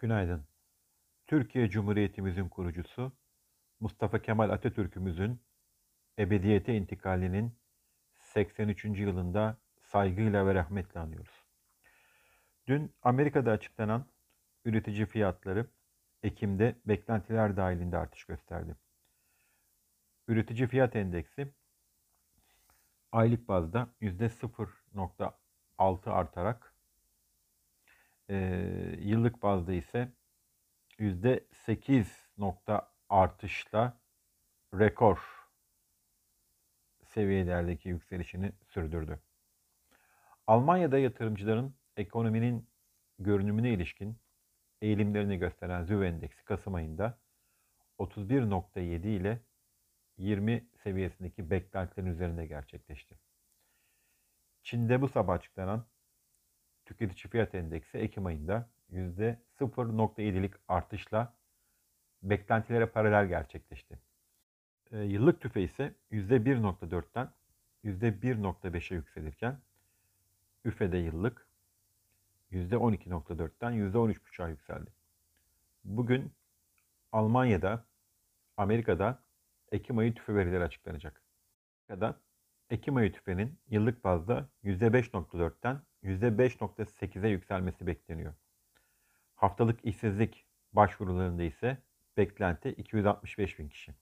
Günaydın. Türkiye Cumhuriyetimizin kurucusu Mustafa Kemal Atatürk'ümüzün ebediyete intikalinin 83. yılında saygıyla ve rahmetle anıyoruz. Dün Amerika'da açıklanan üretici fiyatları Ekim'de beklentiler dahilinde artış gösterdi. Üretici fiyat endeksi aylık bazda %0.6 artarak e, yıllık bazda ise %8 nokta artışla rekor seviyelerdeki yükselişini sürdürdü. Almanya'da yatırımcıların ekonominin görünümüne ilişkin eğilimlerini gösteren ZÜV endeksi Kasım ayında 31.7 ile 20 seviyesindeki beklentilerin üzerinde gerçekleşti. Çin'de bu sabah açıklanan tüketici fiyat endeksi Ekim ayında %0.7'lik artışla beklentilere paralel gerçekleşti. E, yıllık tüfe ise %1.4'ten %1.5'e yükselirken üfede yıllık %12.4'ten %13.5'a yükseldi. Bugün Almanya'da, Amerika'da Ekim ayı tüfe verileri açıklanacak. Amerika'da Ekim ayı tüfenin yıllık bazda %5.4'ten %5.8'e yükselmesi bekleniyor. Haftalık işsizlik başvurularında ise beklenti 265 bin kişi.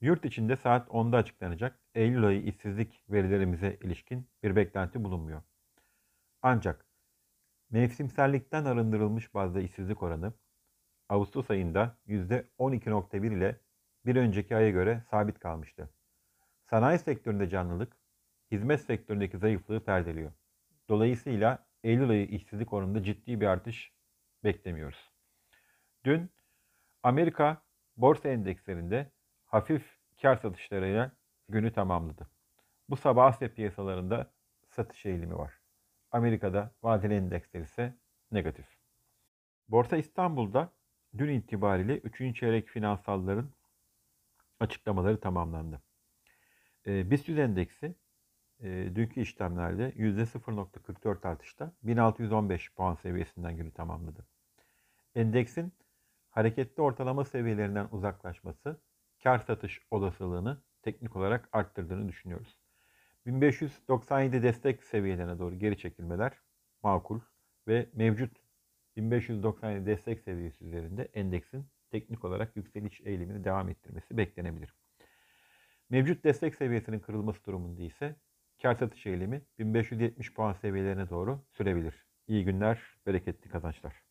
Yurt içinde saat 10'da açıklanacak Eylül ayı işsizlik verilerimize ilişkin bir beklenti bulunmuyor. Ancak mevsimsellikten arındırılmış bazda işsizlik oranı Ağustos ayında %12.1 ile bir önceki aya göre sabit kalmıştı. Sanayi sektöründe canlılık, hizmet sektöründeki zayıflığı perdeliyor. Dolayısıyla Eylül ayı işsizlik oranında ciddi bir artış beklemiyoruz. Dün Amerika borsa endekslerinde hafif kar satışlarıyla günü tamamladı. Bu sabah Asya piyasalarında satış eğilimi var. Amerika'da vadeli endeksler ise negatif. Borsa İstanbul'da dün itibariyle 3. çeyrek finansalların açıklamaları tamamlandı. E, BIST 100 endeksi e, dünkü işlemlerde %0.44 artışta 1615 puan seviyesinden günü tamamladı. Endeksin hareketli ortalama seviyelerinden uzaklaşması kar satış olasılığını teknik olarak arttırdığını düşünüyoruz. 1597 destek seviyelerine doğru geri çekilmeler makul ve mevcut 1597 destek seviyesi üzerinde endeksin teknik olarak yükseliş eğilimini devam ettirmesi beklenebilir. Mevcut destek seviyesinin kırılması durumunda ise kar satış eğilimi 1570 puan seviyelerine doğru sürebilir. İyi günler, bereketli kazançlar.